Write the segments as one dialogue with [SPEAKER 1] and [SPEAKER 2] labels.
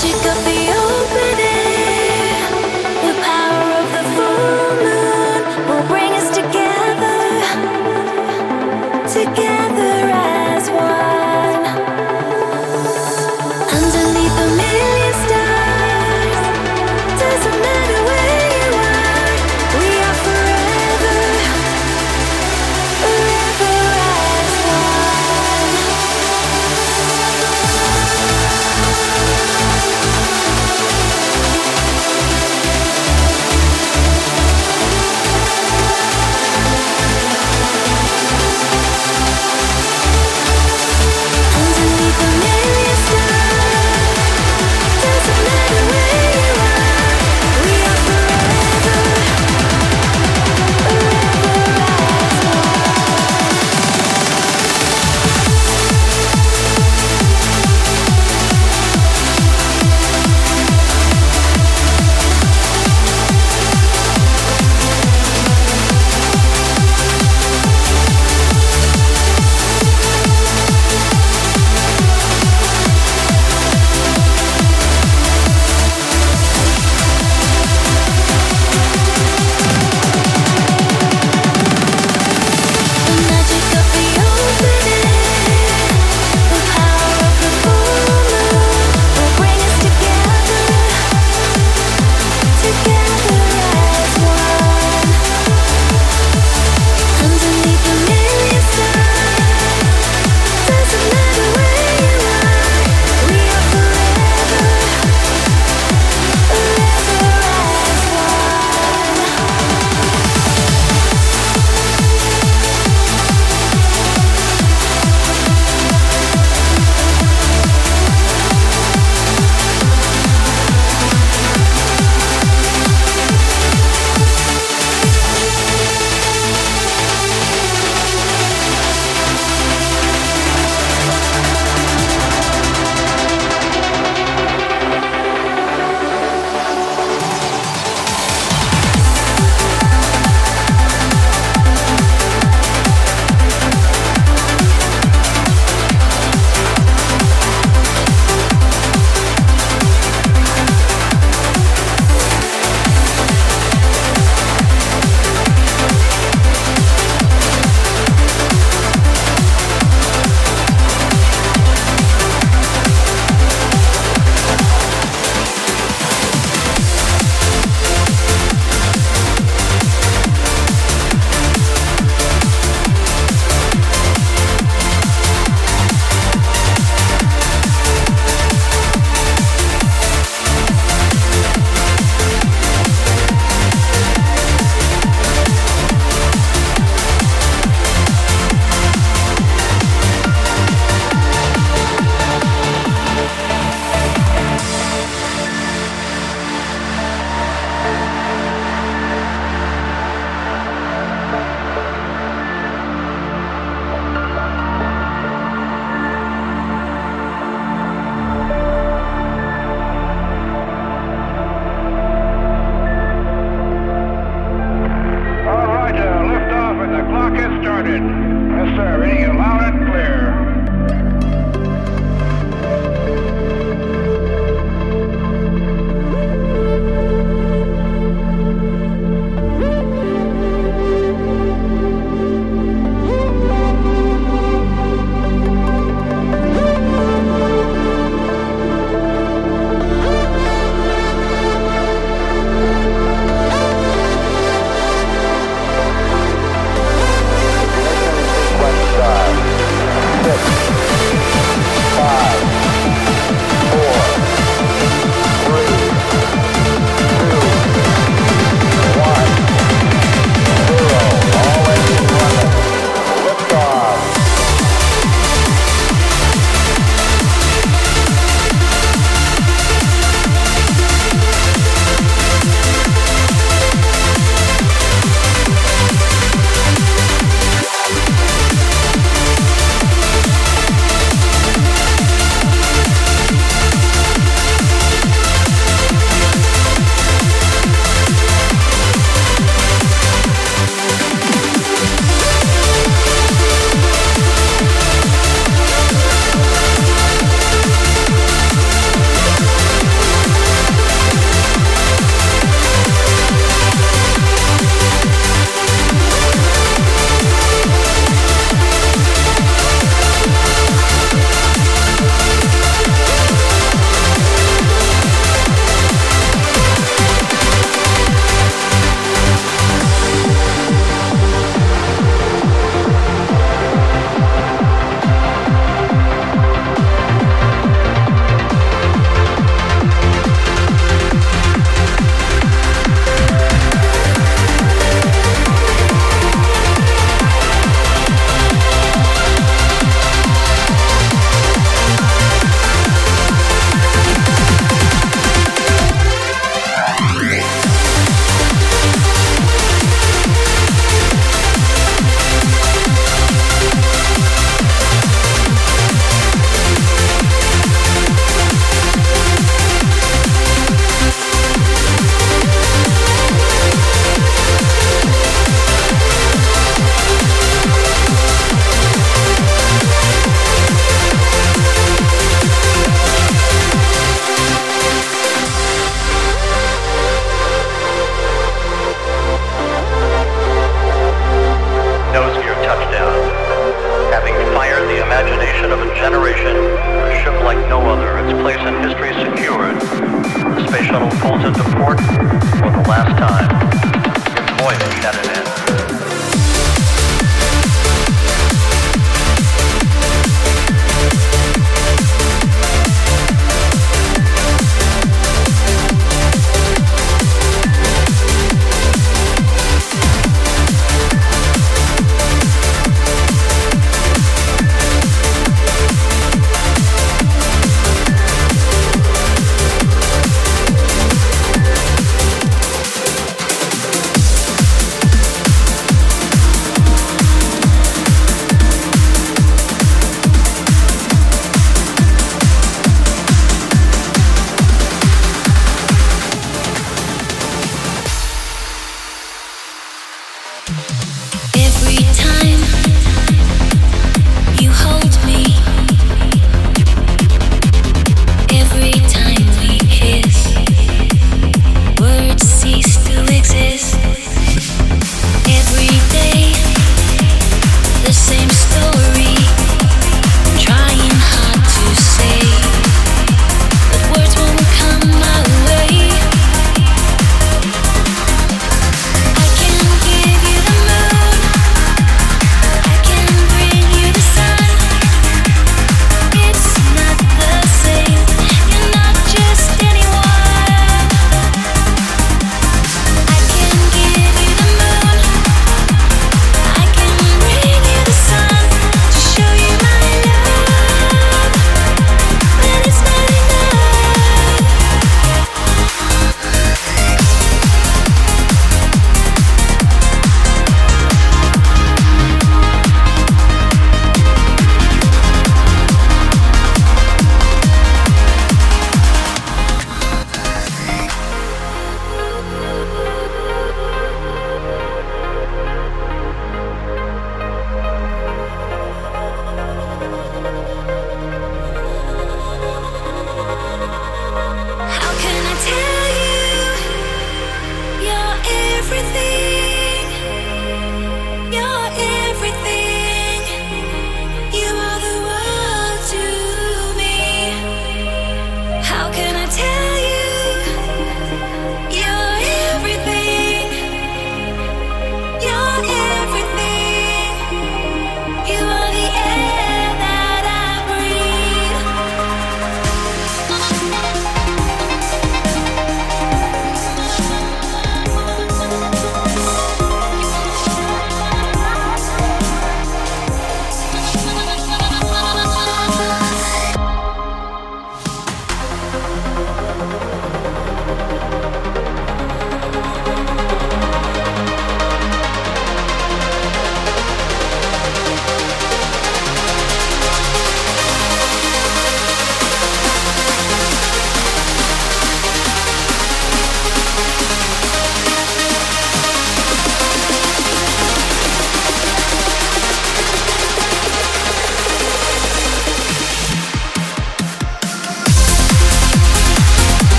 [SPEAKER 1] magic of the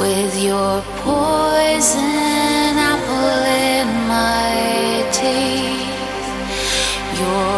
[SPEAKER 1] with your poison apple in my teeth. Your